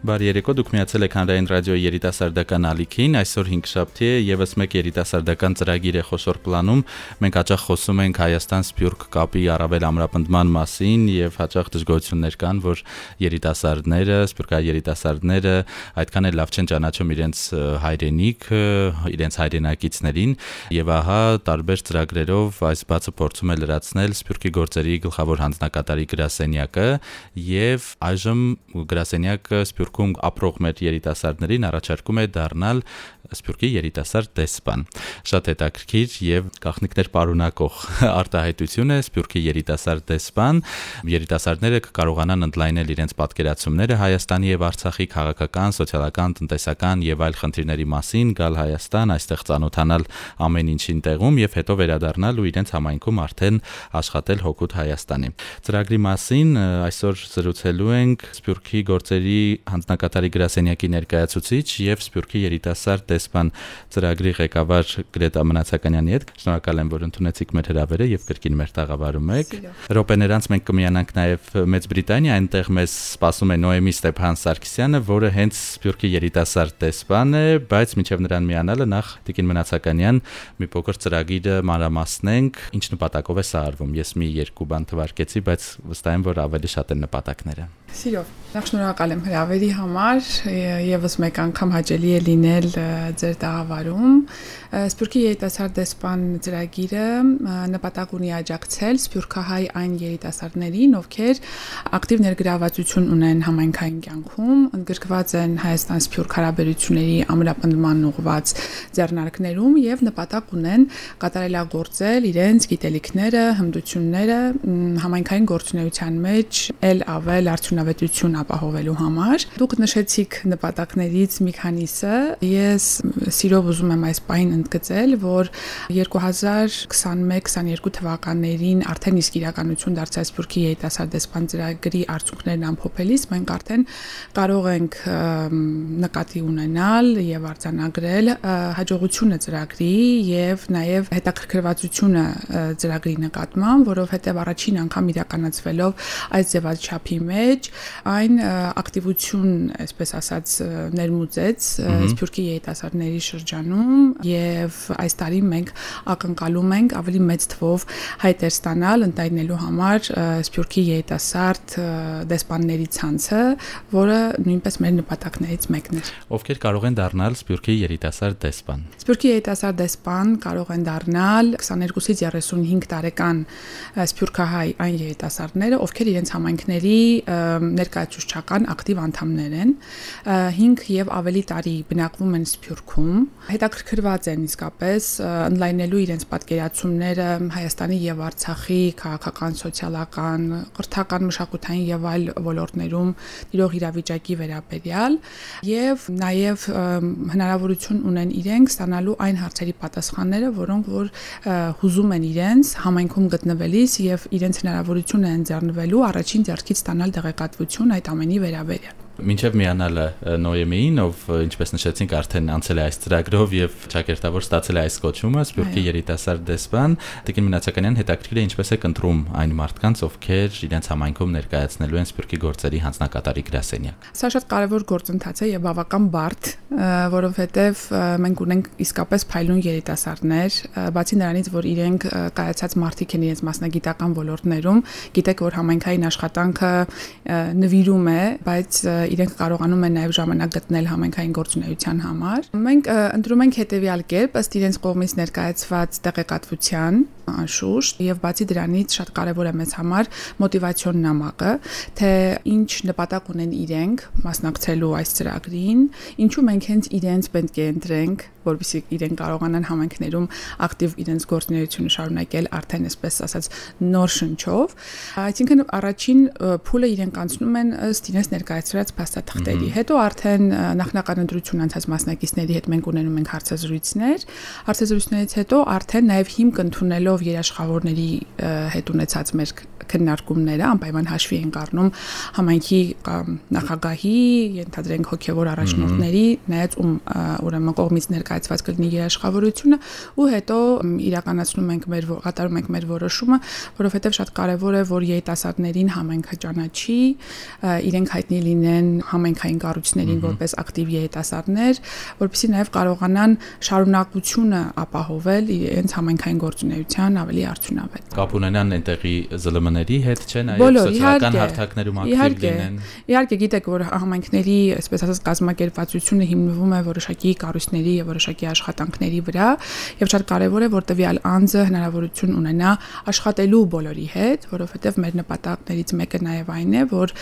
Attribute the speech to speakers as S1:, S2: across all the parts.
S1: Բարի երեկո, դուք միացել եք Հանրային ռադիոյի երիտասարդական ալիքին։ Այսօր 5 շաբթի է, եւս մեկ երիտասարդական ծրագիր է խոշոր պլանում։ Մենք հաճախ խոսում ենք Հայաստան-Սփյուռք կապի առավել ամրապնդման մասին եւ հաճախ դժգոհություններ կան, որ երիտասարդները, սփյուռքահայ երիտասարդները այդքան էլ լավ չեն ճանաչում իրենց հայրենիք, իրենց հայրենակիցներին եւ ահա տարբեր ծրագրերով այս բացը փորձում է լրացնել Սփյուռքի գործերի գլխավոր հանձնակատարի գրասենյակը եւ այժմ գրասենյակը Սփյուռք Սփյուռքում ապրող մեր երիտասարդներին առաջարկում է դառնալ Սփյուռքի երիտասարդ դեսպան։ Շատ հետաքրքիր եւ գաղտնիքներ պարունակող արտահայտություն է Սփյուռքի երիտասարդ դեսպան։ Երիտասարդները կկարողանան ընդլայնել իրենց պատկերացումները Հայաստանի եւ Արցախի քաղաքական, սոցիալական, տնտեսական եւ այլ խնդիրների մասին, գալ Հայաստան, այստեղ ծանոթանալ ամեն ինչին տեղում եւ հետո վերադառնալ ու իրենց համայնքում արդեն աշխատել հոգուտ Հայաստանի։ Ծրագրի մասին այսօր զրուցելու ենք Սփյուռքի գործերի հանձնակատարի գրասենյակի ներկայացուցիչ եւ Սփյուռքի երիտասարդ դեսպան ծրագրի ղեկավար Գրետա Մնացականյանի հետ։ Շնորհակալ եմ, որ ընդունեցիք մեր հրավերը եւ կրկին մեր տաղավարում եք։ Ռոպեներանց մենք կմիանանք նաեւ Մեծ Բրիտանիա, այնտեղ մեզ սպասում է Նոեմի Ստեփան Սարգսյանը, որը հենց Սփյուռքի երիտասարդ դեսպան է, բայց մինչեւ նրան միանալը նախ Տիկին Մնացականյան մի փոքր ծրագիրը մանրամասնենք, ինչ նպատակով է սա արվում։ Ես մի երկու բան թվարկեցի, բայց վստահ եմ, որ ավելի շատ են նպատակները։
S2: Սիրով։ Նախ շնորհակալ եմ հրավերի համար, եւս մեկ անգամ հաճելի է լինել ձեր տաղավարում։ Սփյուռքի երիտասարդ դեսպան ծրագիրը նպատակ ունի աջակցել սփյուռքահայ այն երիտասարդներին, ովքեր ակտիվ ներգրավվածություն ունեն համայնքային կյանքում, ընդգրկված են Հայաստան-Սփյուռք հարաբերությունների ամրապնդման ուղղված ձեռնարկներում եւ նպատակ ունեն կատարելագործել իրենց գիտելիքները, հմտությունները համայնքային գործունեության մեջ ել ավել արդյունավետություն ապահովելու համար։ Դուք նշեցիք նպատակներից մի քանիսը։ Ես սիրով ուզում եմ այս պայն ընդգծել, որ 2021-22 թվականներին արդեն իսկ իրականություն դարձած Սփյուռքի երիտասարդ դեսպան ծրագրի արդյունքներն ամփոփելիս մենք արդեն կարող ենք նկատի ունենալ եւ արձանագրել հաջողությունը ծրագրի եւ նաեւ հետաքրքրվածությունը ծրագրի նկատմամբ, որովհետեւ առաջին անգամ իրականացվելով այս ձևաչափի մեջ այն ակտիվություն, այսպես ասած, ներմուծեց Սփյուռքի երիտասարդների շրջանում եւ այս տարի մենք ակնկալում ենք ավելի մեծ թվով հայտեր ստանալ ընդայնելու համար Սփյուռքի երիտասարդ դեսպանների ցանցը, որը նույնպես մեր նպատակներից մեկն է։
S1: Ովքեր կարող են դառնալ Սփյուռքի երիտասարդ դեսպան։
S2: Սփյուռքի երիտասարդ դեսպան կարող են դառնալ 22-ից 35 տարեկան սփյուռքահայ այն երիտասարդները, ովքեր իրենց համայնքների ներկայացուցչական ակտիվ անդամներ են 5 եւ ավելի տարի բնակվում են Սփյուռքում հետաքրքրված են իսկապես ընդլայնելու իրենց պատկերացումները Հայաստանի եւ Արցախի քաղաքական, սոցիալական, կրթական, մշակութային եւ այլ ոլորտներում տիրող իրավիճակի վերաբերյալ եւ նաեւ հնարավորություն ունեն իրենք ստանալու այն հարցերի պատասխանները, որոնք որ հուզում են իրենց համայնքում գտնվելիս եւ իրենց հնարավորությունը ընձեռնվելու առաջին ձեռքից ստանալ տեղեկատվություն այդ ամենի վերաբերյալ
S1: Մինչև միանալը Նոյեմին, ով ինչպես նշեցինք, արդեն անցել է այս ծրագրով եւ ճակերտավոր ստացել է այս կոչումը, Սփյուռքի երիտասարդ դեսպան, Տիկին Մնացականյան հետաքրքիր է ինչպես է կընտրում այն մարդկանց, ովքեր իրենց համայնքում ներկայացնելու են Սփյուռքի գործերի հանձնակատարի գրասենյակ։
S2: Սա շատ կարևոր գործընթաց է եւ բավական բարդ, որովհետեւ մենք ունենք իսկապես փայլուն երիտասարդներ, բացի նրանից, որ իրենք կայացած մարդիկ են իրենց մասնագիտական ոլորտներում, գիտեք, որ համայնքային աշխատանքը նվիրում է, բայց իրենք կարողանում են նաև ժամանակ գտնել համենքային գործունեության համար։ Մենք ընտրում ենք հետևյալ կերպ ըստ իրենց կողմից ներկայացված տեղեկատվության անշուշտ եւ բացի դրանից շատ կարեւոր է մեզ համար մոտիվացիոն նամակը, թե ինչ նպատակ ունեն իրենք մասնակցելու այս ծրագրին, ինչու մենք հենց իրենց պետք է ընտրենք, որովհետեւ իրենք կարողանան համայնքներում ակտիվ իրենց գործունեությունը շարունակել արդեն այսպես ասած նոր շնչով։ Այսինքն առաջին փուլը իրենք անցնում են ըստ իրենց ներկայացրած փաստաթղթերի։ Հետո արդեն նախնական ընտրություն անցած մասնակիցների հետ մենք ունենում ենք հարցազրույցներ։ Հարցազրույցներից հետո արդեն նաև հիմք ընդունելով երաշխավորների հետ ունեցած մեր քննարկումները անպայման հաշվի են առնում համայնքի նախագահի, ենթադրենք հոգևոր առաջնորդների, նայած ում ուրեմն կողմից ներկայացված կլինի երաշխավորությունը ու հետո իրականացնում ենք մեր կատարում ենք մեր որոշումը, որովհետև շատ կարևոր է, որ երիտասարդներին համայնքը ճանաչի, իրենք հայտնի լինեն համայնքային կառույցներին որպես ակտիվ երիտասարդներ, որովհետեւ նաև կարողանան շարունակությունը ապահովել իրենց համայնքային գործունեության ավելի արդյունավետ։
S1: Կապ ունենան այնտեղի ԶԼՄ-ների հետ, չէ՞, նաև սոցիալական հարթակներում ակտիվ լինեն։
S2: Իհարկե, գիտեք, որ համայնքների, այսպես ասած, կազմակերպվածությունը հիմնվում է որոշակի կառույցների եւ որոշակի աշխատանքների վրա, եւ շատ կարեւոր է, որ տվյալ անձը հնարավորություն ունենա աշխատելու բոլորի հետ, որովհետեւ մեր նպատակներից մեկը նաեւ այն է, որ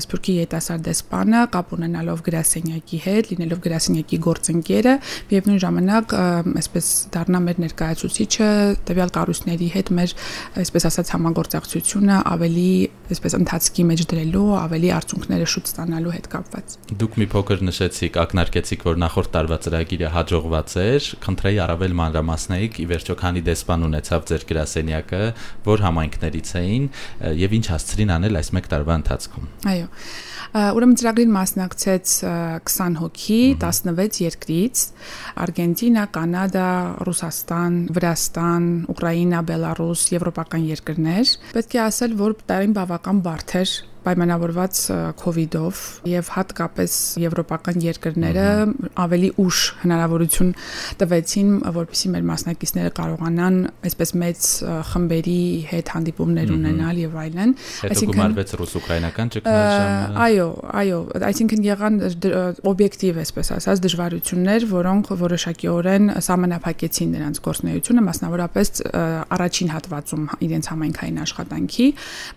S2: Սփյուռքի երիտասարդ դեսպանը կապ ունենալով գրասենյակի հետ, լինելով գրասենյակի գործընկերը, միևնույն ժամանակ այսպես դառնա մեր ներկայացուցիչը տվյալ կառույցների հետ մեր այսպես ասած համագործակցությունը ավելի այսպես ընթացքի մեջ դրելու, ավելի արդյունքները շուտ ստանալու հետ կապված։
S1: Դուք մի փոքր նշեցիք, ակնարկեցիք, որ նախորդ տարվա ծրագիրը հաջողված էր, խնդրեի առավել մանրամասնեիք, ի վերջո քանի դեսպան ունեցավ ձեր գրասենյակը, որ համայնքներից էին եւ ինչ հասցրին անել այս 1 տարվա ընթացքում։
S2: Այո։ Ուրեմն ծրագրին մասնակցեց 20 հոգի 16 երկրից՝ Արգենտինա, Կանադա, Ռուսաստան, Վրաստան, Ուկրաինա, Բելարուս, եվրոպական երկրներ։ Պետք է ասել, որ տարին բավական բարդ էր պայմանավորված իդով եւ հատկապես եվրոպական երկրները ավելի ուշ հնարավորություն տվեցին, որպեսզի մեր մասնակիցները կարողանան այսպես մեծ խմբերի հետ հանդիպումներ ունենալ եւ այլն։
S1: Այսինքն գումարվեց ռուս-ուկրաինական ճգնաժամը։
S2: Այո, այո, այսինքն եղան օբյեկտիվ, այսպես ասած, դժվարություններ, որոնք որոշակիորեն սահմանափակեցին նրանց գործունեությունը, մասնավորապես առաջին հատվածում իրենց համայնքային աշխատանքի,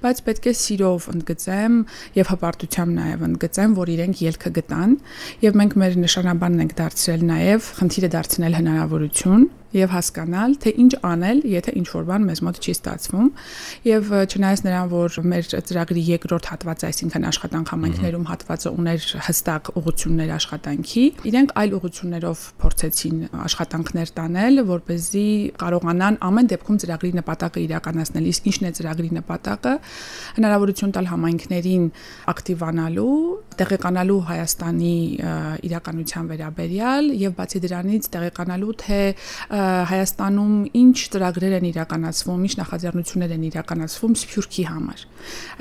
S2: բայց պետք է սիրով ընդգծել ընդգծեմ եւ հպարտությամբ նաեւ ընդգծեմ, որ իրենք ելքը գտան եւ մենք մեր նշանաբանն ենք դարձրել նաեւ խնդիրը դարձնել հնարավորություն եւ հասկանալ, թե ինչ անել, եթե ինչ որ բան մեզ մոտ չի ստացվում։ Եվ չնայած նրան, որ մեր ծրագրի երկրորդ հատվածը, այսինքն աշխատանք համայնքներում հատվածը ուներ հստակ ուղություններ աշխատանքի, իրենք այլ ուղություններով փորձեցին աշխատանքներ տանել, որ เป զի կարողանան ամեն դեպքում ծրագրի նպատակը իրականացնել։ Իսկ ինչն է ծրագրի նպատակը։ Հնարավորություն տալ համայնքներին ակտիվանալու, տեղեկանալու Հայաստանի իրականության վերաբերյալ եւ բացի դրանից տեղեկանալու թե Հայաստանում ինչ ծրագրեր են իրականացվում, ինչ նախաձեռնություններ են իրականացվում Սփյուռքի համար։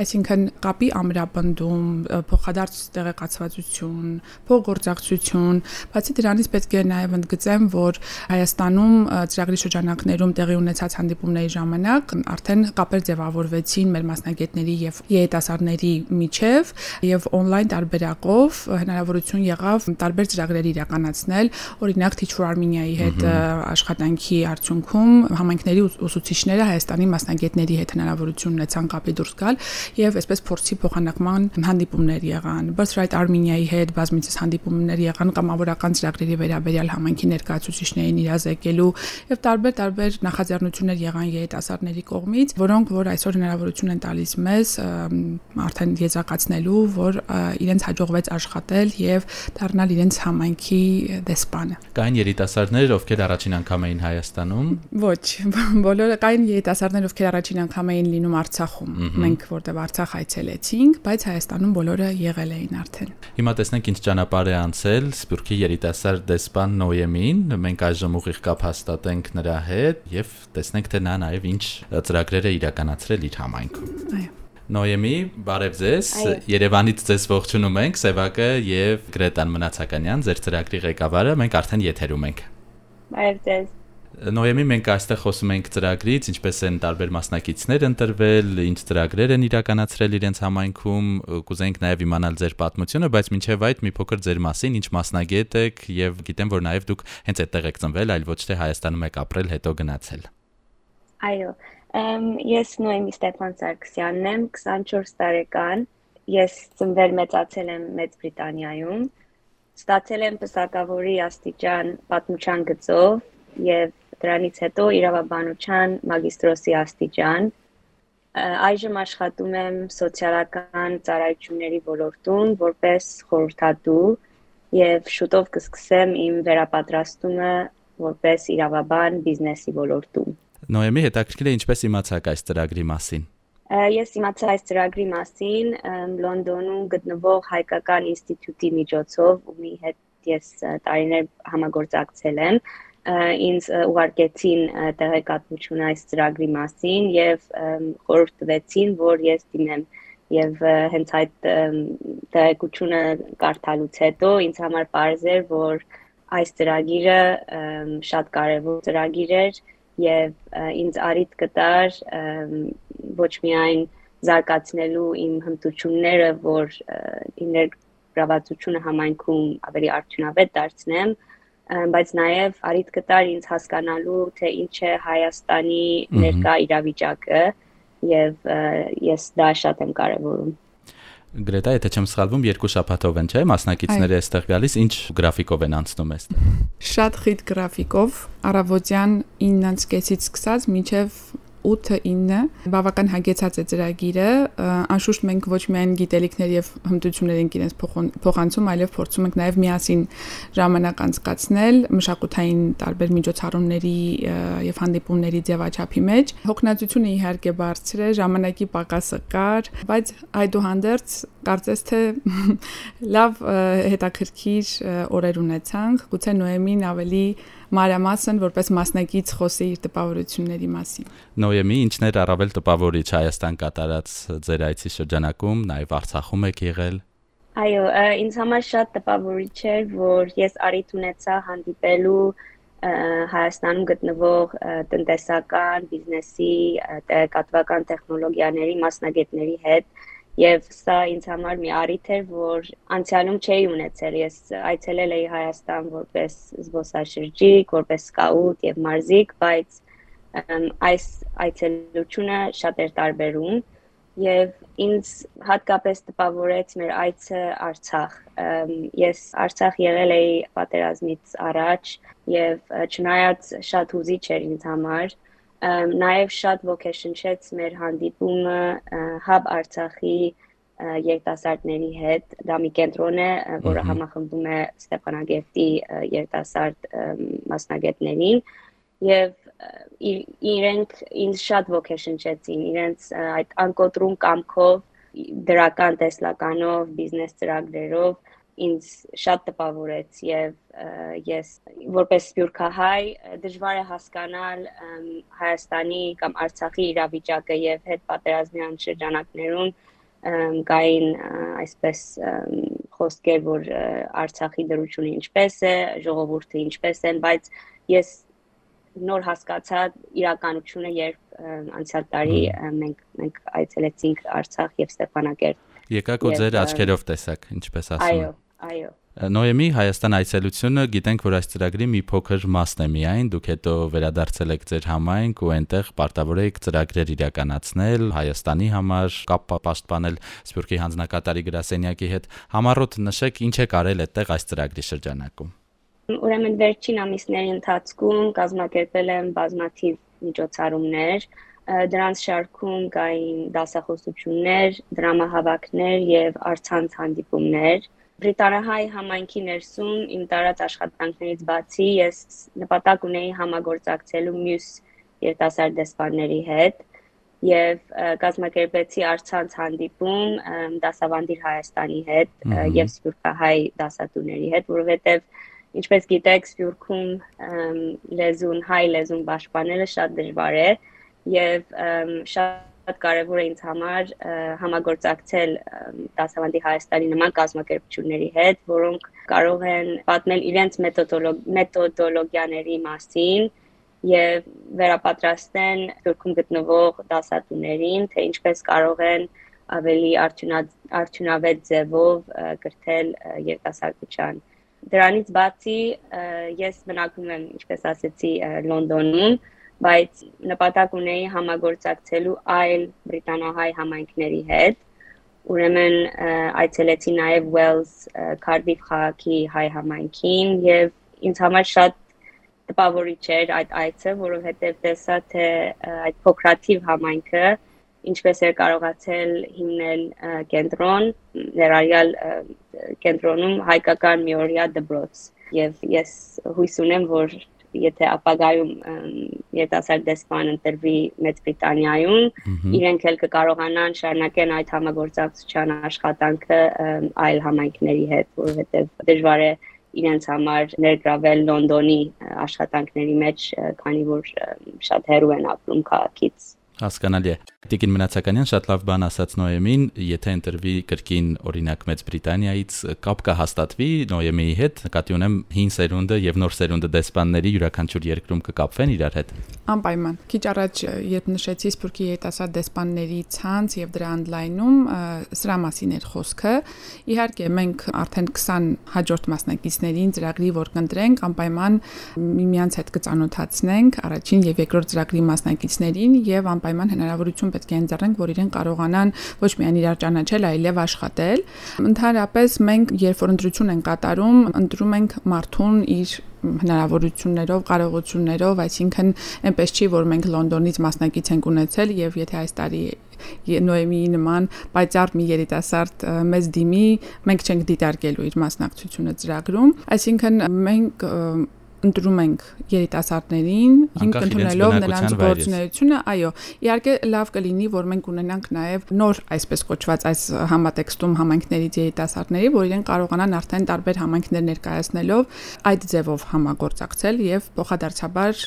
S2: Այսինքն կապի ամրապնդում, փոխադարձ տեղեկացվածություն, փոխգործակցություն, բացի դրանից պետք է նաև ընդգծեմ, որ Հայաստանում ծրագրի շրջանակներում տեղի ունեցած հանդիպումների ժամանակ արդեն կապեր ձևավորվեցին մեր մասնագետների եւ երիտասարդների միջև եւ on-line տարբերակով հնարավորություն եղավ տարբեր ծրագրեր իրականացնել, օրինակ Teach for Armenia-ի հետ աշխատանքի արդյունքում համայնքների ուսուցիչները Հայաստանի մասնագետների հետ հնարավորություն ունեցան կապի դուրս գալ եւ այսպես փորձի փոխանակման հանդիպումներ եղան։ Birthright Armenia-ի հետ բազմիցս հանդիպումներ եղան կամավորական ծրագրերի վերաբերյալ համայնքի ներկայացուցիչներին իրազեկելու եւ տարբեր-տարբեր նախաձեռնություններ եղան երիտասարդների կողմից, որոնք որ այսօր հնարավորություն են տալիս մեզ արդեն եզրակացնելու, որ իրենց հաջողվեց աշխատել եւ դառնալ իրենց համայնքի դեսպանը։
S1: Կային երիտասարդներ, ովքեր առաջին անգամ էին Հայաստանում։
S2: Ոչ, բոլորը կային երիտասարդներ, ովքեր առաջին անգամ էին լինում Արցախում։ Մենք որտեղ Արցախ այցելեցինք, բայց Հայաստանում բոլորը եղել էին արդեն։
S1: Հիմա տեսնենք ինչ ճանապարհ է անցել Սփյուռքի երիտասարդ դեսպան Նոյեմին։ Մենք այժմ ուղիղ կապ հաստատենք նրա հետ եւ տեսնենք թե նա նաեւ ինչ ծրագրեր է իրականացրել իր համայնքում։
S2: Այո
S1: Նոյեմի, բարև ձեզ։ Երևանից ձեզ ողջունում ենք Սևակը եւ Գրետան Մնացականյան, ձեր ծրագրի ղեկավարը։ Մենք արդեն եթերում ենք։
S3: Բարև ձեզ։
S1: Նոյեմի մենք այստեղ խոսում ենք ծրագրից, ինչպես են տարբեր մասնակիցներ ընտրվել, ինչ ծրագրեր են իրականացրել իրենց համայնքում, կուզենք նաև իմանալ ձեր պատմությունը, բայց մինչև այդ մի փոքր ձեր մասին, ինչ մասնագետ եք եւ գիտեմ, որ նաև դուք հենց այդտեղ եք ծնվել, այլ ոչ թե Հայաստանում եք ապրել, հետո գնացել։
S3: Այո, ես Նոյեմի Ստեփան Սարգսյանն եմ, 24 տարեկան։ Ես ծնվել մեծացել եմ Մեծ Բրիտանիայում ստացել եմ պսակավորի աստիճան պատմության գծով եւ դրանից հետո իրավաբանության մագիստրոսի աստիճան այժմ աշխատում եմ սոցիալական ծառայությունների ոլորտում որպես խորհրդատու եւ շուտով կսկսեմ իմ վերապատրաստումը որպես իրավաբան բիզնեսի ոլորտում։
S1: Նոյեմի հետաքրքիր է ինչպես իմացաք այս ծրագրի մասին։
S3: Ես իմացա այս ծրագրի մասին Լոնդոնում գտնվող հայկական ինստիտուտի միջոցով, ումի հետ ես տարիներ համագործակցել եմ ինձ ուղարկեցին տեղեկատվություն այս ծրագրի մասին եւ խորհուրդ տվեցին, որ ես դիմեմ եւ հենց այդ տեղեկությունը կարդալուց հետո ինձ համար པարզ էր, որ այս ծրագիրը շատ կարեւոր ծրագիր էր եւ ինձ արիտ կտար ոչ միայն զարգացնելու իմ հմտությունները, որ իներ գրավացությունը համայնքում ավելի արդյունավետ դարձնեմ, բայց նաև արիտ կտար ինձ հասկանալու թե ինչ է Հայաստանի ներկա իրավիճակը եւ ես դա շատ եմ կարևորում
S1: Գրետա, եթե չեմ սխալվում, երկու շաբաթով են, չէ՞, մասնակիցները այստեղ գալիս, ինչ գրաֆիկով են անցնում այստեղ։
S2: Շատ խիտ գրաֆիկով, առավոտյան 9-ից սկսած մինչև 8-9 բավական հագեցած է ծրագիրը անշուշտ մենք ոչ միայն գիտելիքներ եւ հմտություններ ենք իրենց փոխանցում այլև փորձում ենք նաեւ միասին ժամանակ անցկացնել մշակութային տարբեր միջոցառումների եւ հանդիպումների ձևաչափի մեջ հոգնածությունը իհարկե բարձր է ժամանակի պակասը կար բայց այդուհանդերձ կարծես թե լավ հետաքրքիր օրեր ունեցանք գուցե նոեմին ավելի մանրամասն որպես մասնակից խոսի իր տպավորությունների մասին։
S1: Նոյեմի ինչներ առավել տպավորիչ Հայաստան կատարած ձեր այցի շրջանակում, նաև Արցախում եք եղել։
S3: Այո, ինձ համար շատ տպավորիչ էր, որ ես արիթ ունեցա հանդիպելու Հայաստանում գտնվող տնտեսական, բիզնեսի, տեղեկատվական տեխնոլոգիաների մասնագետների հետ Եվ սա ինձ համար մի առիթ էր, որ անցյալում չէի ունեցել։ Ես այցելել էի Հայաստան որպես զբոսաշրջիկ, որպես սկաուտ եւ մարզիկ, բայց այս այցելությունը շատ էր տարբերում եւ ինձ հատկապես տպավորեց մեր այցը Արցախ։ Ես Արցախ եղել էի պատերազմից առաջ եւ չնայած շատ հուզիչ էր ինձ համար, նաև շատ ոգեշնչեց մեր հանդիպումը Hub Արցախի երիտասարդների հետ։ Դա մի կենտրոն է, որը համախմբում է Ստեփանագերտի երիտասարդ մասնագետներին եւ իրենք ինձ շատ ոգեշնչեցին իրենց այդ անկոտրուն կամքով դրական տեսլականով, բիզնես ծրագրերով ինձ շատ տպավորեց եւ ես որպես սփյուռքահայ դժվար է հասկանալ Հայաստանի կամ Արցախի իրավիճակը եւ հետ պատերազմյան շրջանակներում կային այսպես խոսքեր, որ Արցախի դրությունը ինչպես է, ժողովուրդը ինչպես են, բայց ես նոր հասկացա իրականությունը, երբ անցյալ տարի մենք մենք այցելեցինք Արցախ եւ Ստեփանակերտ։
S1: Եկաք ու ձեր աչքերով տեսաք, ինչպես ասում
S3: են։ Այո, Այո։
S1: Նոյեմի Հայաստան այցելությունը գիտենք, որ այս ծրագրի մի փոքր մասն է միայն, դուք հետո վերադարձել եք ձեր համայնք ու այնտեղ պարտավոր եք ծրագրեր իրականացնել Հայաստանի համար, կապ պաշտպանել Սփյուռքի հանձնակատարի գրասենյակի հետ։ Համառոտ նշեք, ինչ է կարել այդտեղ այս ծրագրի շրջանակում։
S3: Ուրեմն վերջին ամիսների ընթացքում կազմակերպել եմ բազմաթիվ միջոցառումներ, դրանց շարքում կային դասախոսություններ, դրամահավաքներ եւ արցանց հանդիպումներ Բրիտանահայ համայնքի ներսում իմ տարած աշխատանքներից բացի ես նպատակ ունեի համագործակցելու մյուս երիտասարդ դեսպանների հետ եւ կազմակերպեցի արցանց հանդիպում դասավանդիր Հայաստանի հետ եւ Սփյուռքահայ դասատուների հետ, որովհետեւ ինչպես գիտեք, Սփյուռքում լեզուն հայ լեզուն պաշտպանելը շատ դժվար է եւ շատ կարևոր է ինձ համար համագործակցել Դասավանդի Հայաստանի նման կազմակերպությունների հետ, որոնք կարող են պատմել իրենց մեթոդոլոգիաների մասին եւ վերապատրաստեն Թուրքում գտնվող դասատուներին, թե ինչպես կարող են ավելի արդյունավետ ձևով կրթել երիտասարդության։ Դրանից բացի ես բնակվում եմ, ինչպես ասեցի, Լոնդոնում, բայց նպատակ ունեի համագործակցելու այլ բրիտանահայ համայնքների հետ։ Ուրեմն այցելեցի նաև Wells Cardiff քաղաքի հայ համայնքին եւ ինձ համար շատ տպավորիչ էր այդ այցը, որովհետեւ տեսա թե այդ փոքրաթիվ համայնքը ինչպես էր կարողացել հիմնել կենտրոն, ներառյալ կենտրոնում հայկական միօրյա դպրոց։ Եվ ես հույս ունեմ, որ եթե ապագայում երիտասարդ դեսպան ընտրվի Մեծ Բրիտանիայում իրենք էլ կկարողանան շարունակեն այդ համագործակցության աշխատանքը այլ համայնքների հետ որովհետև դժվար է իրենց համար ներգրավել Լոնդոնի աշխատանքների մեջ, քանի որ շատ հեռու են ապրում քաղաքից։
S1: Հասկանալի է։ Տիկին Մնացականյան շատ լավ բան ասաց Նոյեմին, եթե ընտրվի կրկին օրինակ Մեծ Բրիտանիայից կապ կհաստատվի Նոյեմիի հետ, նկատի ունեմ հին սերունդը եւ նոր սերունդը դեսպանների յուրաքանչյուր երկրում կկապվեն իրար հետ։
S2: Անպայման։ Քիչ առաջ երբ նշեցի Սփյուռքի երիտասարդ դեսպանների ցանց եւ դրա անդլայնում սրա մասին էր խոսքը, իհարկե մենք արդեն 20 հաջորդ մասնակիցներին ծրագրի որ կընտրենք, անպայման միմյանց հետ կծանոթացնենք առաջին եւ երկրորդ ծրագրի մասնակիցներին եւ անպայման հնարավորություն պետք է ընձեռենք, որ իրեն կարողանան ոչ միայն իրար ճանաչել, այլև աշխատել։ Ընդհանրապես մենք երբ որ ընտրություն են կատարում, ընտրում ենք մարդուն իր հնարավորություններով, կարողություններով, այսինքն այնպես չի, որ մենք Լոնդոնից մասնակից ենք ունեցել եւ եթե այս տարի Նոեմիի նման պայծառ մի երիտասարդ մեծ դիմի, մենք չենք դիտարկելու իր մասնակցությունը ծրագրում, այսինքն մենք ընտրում ենք երիտասարդներին, հիմք ընդունելով նրանց գործունեությունը, այո, իհարկե լավ կլինի, որ մենք ունենանք նաև նոր այսպես կոչված այս համատեքստում համայնքներից երիտասարդների, որ իրեն կարողանան արդեն տարբեր համայնքներ ներկայացնելով այդ ձևով համագործակցել եւ փոխադարձաբար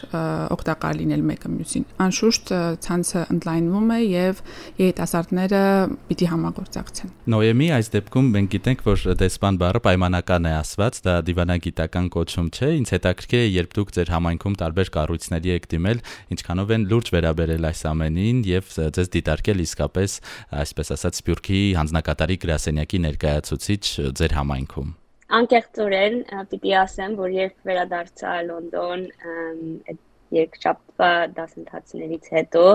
S2: օգտակար լինել մեկը մյուսին։ Անշուշտ ցանցը ընդլայնվում է եւ երիտասարդները պիտի համագործակցեն։
S1: Նոյեմի այս դեպքում մենք գիտենք, որ դեսպան բառը պայմանական է ասված, դա դիվանագիտական կոչում չէ, ինձ հետաքրքիր հետաքրքիր է, երբ դուք ձեր համայնքում տարբեր կառույցների եք դիմել, ինչքանով են լուրջ վերաբերել այս ամենին եւ ձեզ դիտարկել իսկապես, այսպես ասած, Սփյուռքի հանձնակատարի գրասենյակի ներկայացուցիչ ձեր համայնքում։
S3: Անկեղծորեն պիտի ասեմ, որ երբ վերադարձա Լոնդոն այդ երկչապտվա դասընթացներից հետո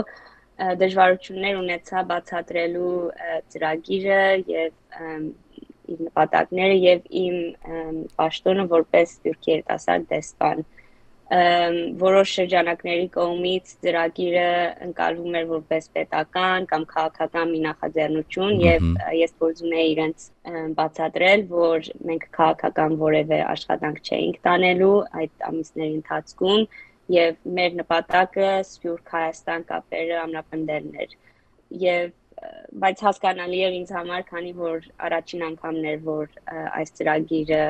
S3: դժվարություններ ունեցա բացատրելու ծրագիրը եւ իր նպատակները եւ իմ պաշտոնը որպես Թուրքի երիտասարդ դեսպան որոշ շրջանակների կողմից ծրագիրը ընկալվում էր որպես պետական կամ քաղաքական մի նախաձեռնություն եւ ես փորձում եի իրենց բացատրել, որ մենք քաղաքական որևէ աշխատանք չէինք տանելու այդ ամիսների ընթացքում եւ մեր նպատակը Սփյուռք Հայաստան կապերը ամրապնդելն էր եւ բայց հասկանալի է ինձ համար, քանի որ առաջին անգամն էր, որ այս ծրագիրը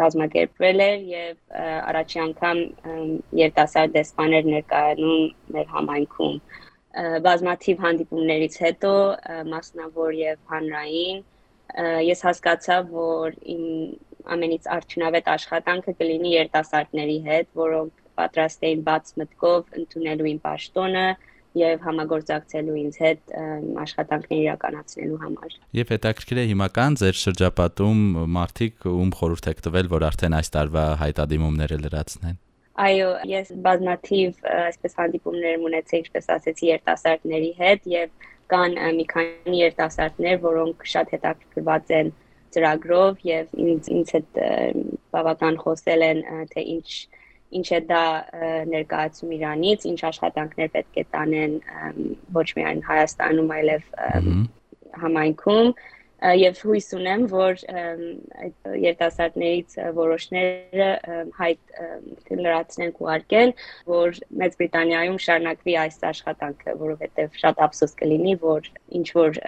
S3: կազմակերպվել էր եւ առաջի անգամ երիտասարդ դեսպաներ ներկայանում մեր համայնքում բազմաթիվ հանդիպումներից հետո մասնավոր եւ հանրային ես հասկացա, որ իմ ամենից արդյունավետ աշխատանքը կլինի երիտասարդների հետ, որոնք պատրաստ էին բաց մտքով ընդունելու իմ պաշտոնը, եւ համագործակցելու ինձ հետ աշխատանքներ իրականացնելու համար։
S1: Եվ հետաքրքիր է հիմական ձեր շրջապատում մարդիկ ում խորհուրդ եք տվել, որ արդեն այս տարվա հայտադիմումները լրացնեն։
S3: Այո, ես բազմաթիվ այսպես հանդիպումներ ունեցի, ինչպես ասեցի, երիտասարդների հետ եւ կան մի քանի երիտասարդներ, որոնք շատ հետաքրքրված են ծրագրով եւ ինձ ինձ հետ բավական խոսել են թե ինչ ինչ է դա ներկայացում Իրանից, ինչ աշխատանքներ պետք է տանեն ոչ միայն Հայաստանում, այլև համայնքում եւ հույս ունեմ, որ այդ երիտասարդներից որոշները հայտ լրացնենք ու արկեն, որ Մեծ Բրիտանիայում շարունակվի այս աշխատանքը, որովհետեւ շատ ափսոս կլինի, որ ինչ որ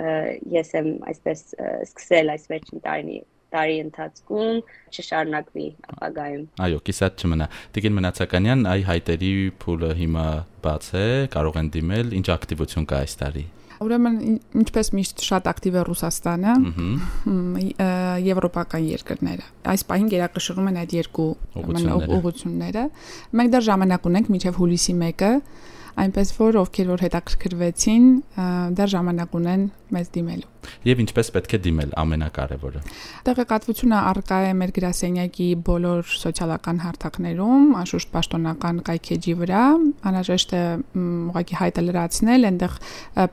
S3: ես եմ այսպես սկսել այս վերջին տարի տարի ընթացքում չշարունակվի ապագայում։
S1: Այո, կիսատ չմնա։ Տիկին Մնացականյան, այ հայտերի փուլը հիմա բաց է, կարող են դիմել, ինչ ակտիվություն կա այս տարի։
S2: Ուրեմն ինչպես միշտ շատ ակտիվ է Ռուսաստանը, եվրոպական երկրները։ Այս պահին գերակշռում են այդ երկու ուղությունները։ Մենք դեռ ժամանակ ունենք մինչև հուլիսի 1-ը, այնպես որ ովքեր որ հետաքրքրվեցին, դեռ ժամանակ ունեն մեզ դիմելու։
S1: Եվ ինչպես պետք է դիմել ամենակարևորը։
S2: Տեղեկատվությունը արկա է մեր գրասենյակի բոլոր սոցիալական հարթակներում, անշուշտ պաշտոնական կայքեջի վրա, անհրաժեշտ է ուղղակի հայտը լրացնել, այնտեղ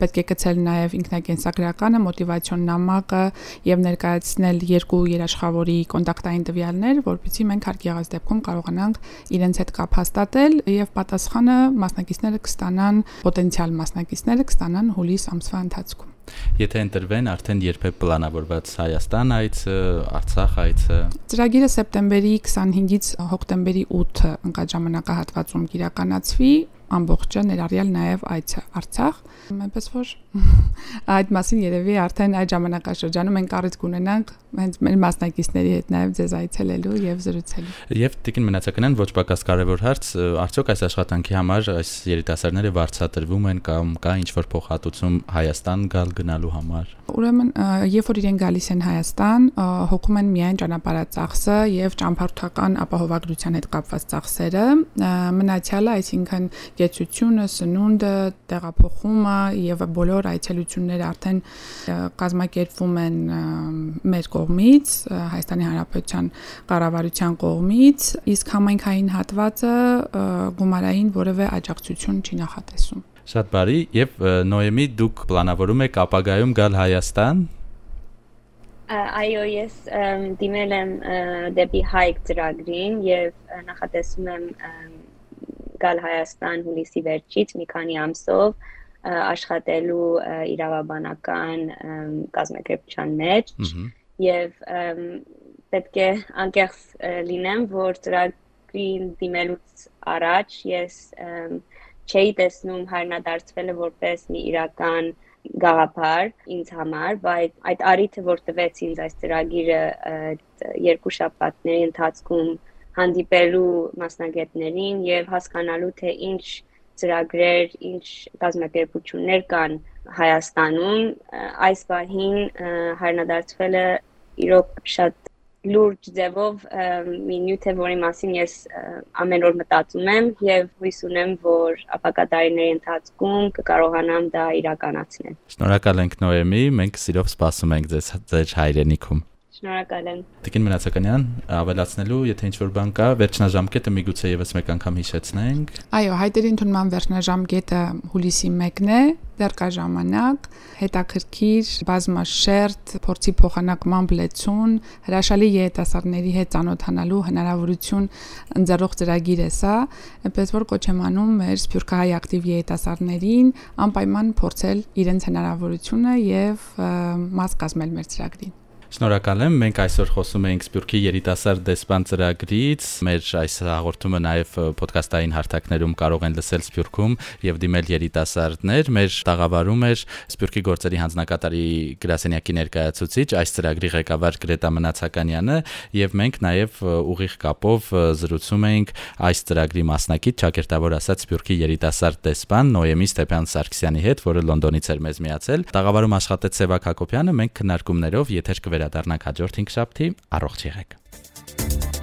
S2: պետք է գցել նաև ինքնակենսագրականը, մոտիվացիոն նամակը եւ ներկայացնել երկու երաշխավորի կոնտակտային տվյալներ, որովհետեւ մենք հարկ եղած դեպքում կարողանանք իրենց հետ կապ հաստատել եւ պատասխանը մասնակիցները կստանան, պոտենցիալ մասնակիցները կստանան հուլիս ամսվա ընթացքում։
S1: Եթե ընտրվեն արդեն երբեք պլանավորված Հայաստան այցը, Արցախ այցը։
S2: Ծրագիրը սեպտեմբերի 25-ից հոկտեմբերի 8-ը ընկած ժամանակահատվածում կիրականացվի ամբողջը ներառյալ նաև այցը Արցախ այնպես որ այդ մասին երևի արդեն այդ ժամանակաշրջանում մենք առիթ կունենանք հենց մեր մասնակիցների հետ նաև ձեզ այցելելու եւ զրուցելու։
S1: Եվ Տիկին Մնացականյան ոչ պակաս կարևոր հարց, արդյոք այս աշխատանքի համար այս երիտասարդները վարձատրվում են կամ կա ինչ որ փոխհատուցում Հայաստան գալ գնալու համար։
S2: Ուրեմն, երբ որ իրեն գալիս են Հայաստան, հոգում են միայն ճանապարհածախսը եւ ճամփորդական ապահովագրության հետ կապված ծախսերը, մնացյալը, այսինքն գեցությունը, սնունդը, տեղափոխումը եւ բոլոր այցելությունները արդեն կազմակերպվում են մեր կողմից, Հայաստանի Հանրապետության կառավարության կողմից, իսկ համայնքային հատվածը գումարային որևէ աջակցություն չի նախատեսում։
S1: Շատ բարի եւ Նոյեմի դուք պլանավորում եք ապագայում գալ Հայաստան
S3: Այո, ես դիմել եմ դեպի հայք ծրագրին եւ նախատեսում եմ գալ Հայաստան հուլիսի վերջից մի քանի ամսով աշխատելու իրավաբանական կազմակերպության մեջ եւ պետք է անկեղծ լինեմ, որ ծրագրին դիմելուց առաջ ես չէի տեսնում հայրենադարձվելը որպես մի իրական գաղափար ինձ համար, բայց այդ արիթը, որ տվեց ինձ այս ծրագիրը երկու շաբաթների ընթացքում հանդիպելու մասնագետներին եւ հասկանալու թե ինչ ծրագրեր, ինչ կազմակերպություններ կան Հայաստանում, այս բահին հայրենադարձվելը իրոք շատ լուրջ ձևով մի նյութ է, որի մասին ես ամեն օր մտածում եմ եւ հույս ունեմ, որ ապագա տարիների ընթացքում կկարողանամ դա իրականացնել։
S1: Շնորհակալ ենք Նոեմի, մենք սիրով սպասում ենք ձեզ ձեր հայրենիքում։
S3: Շնորհակալ եմ։
S1: Տիկին Մնացականյան, ավելացնելու, եթե ինչ-որ բան կա, վերջնաժամկետը միգուցե եւս մեկ անգամ հիշեցնենք։
S2: Այո, հայտերի ընդունման վերջնաժամկետը հուլիսի 1-ն է, դեռ կա ժամանակ, հետաքրքիր, բազմաշերտ, փորձի փոխանակման բլեցուն, հրաշալի երիտասարդների հետ ծանոթանալու հնարավորություն ընձեռող ծրագիր է սա, այնպես որ կոչ եմ անում մեր Սփյուռքահայ ակտիվ երիտասարդներին անպայման փորձել իրենց հնարավորությունը եւ մաս կազմել մեր ծրագրին։
S1: Շնորհակալ եմ։ Մենք այսօր խոսում էինք Սփյուռքի երիտասարդ դեսպան ծրագրից։ Մեր այս հաղորդումը նաև ոդկասթային հարթակներում կարող են լսել Սփյուռքում եւ դիմել երիտասարդներ։ Մեր տաղավարում էր Սփյուռքի գործերի հանձնակատարի գրասենյակի ներկայացուցիչ այս ծրագրի ղեկավար Գրետա Մնացականյանը եւ մենք նաև ուղիղ կապով զրուցում էինք այս ծրագրի մասնակից ճակերտավոր ասած Սփյուռքի երիտասարդ դեսպան Նոյեմի Ստեփան Սարգսյանի հետ, որը Լոնդոնից էր մեզ միացել։ Տաղավարում աշխատեց Սևակ Հակոբյանը, մենք քննարկումներով եթեր կվեր կվերադառնանք հաջորդ 5 շաբթի։ Առողջ եղեք։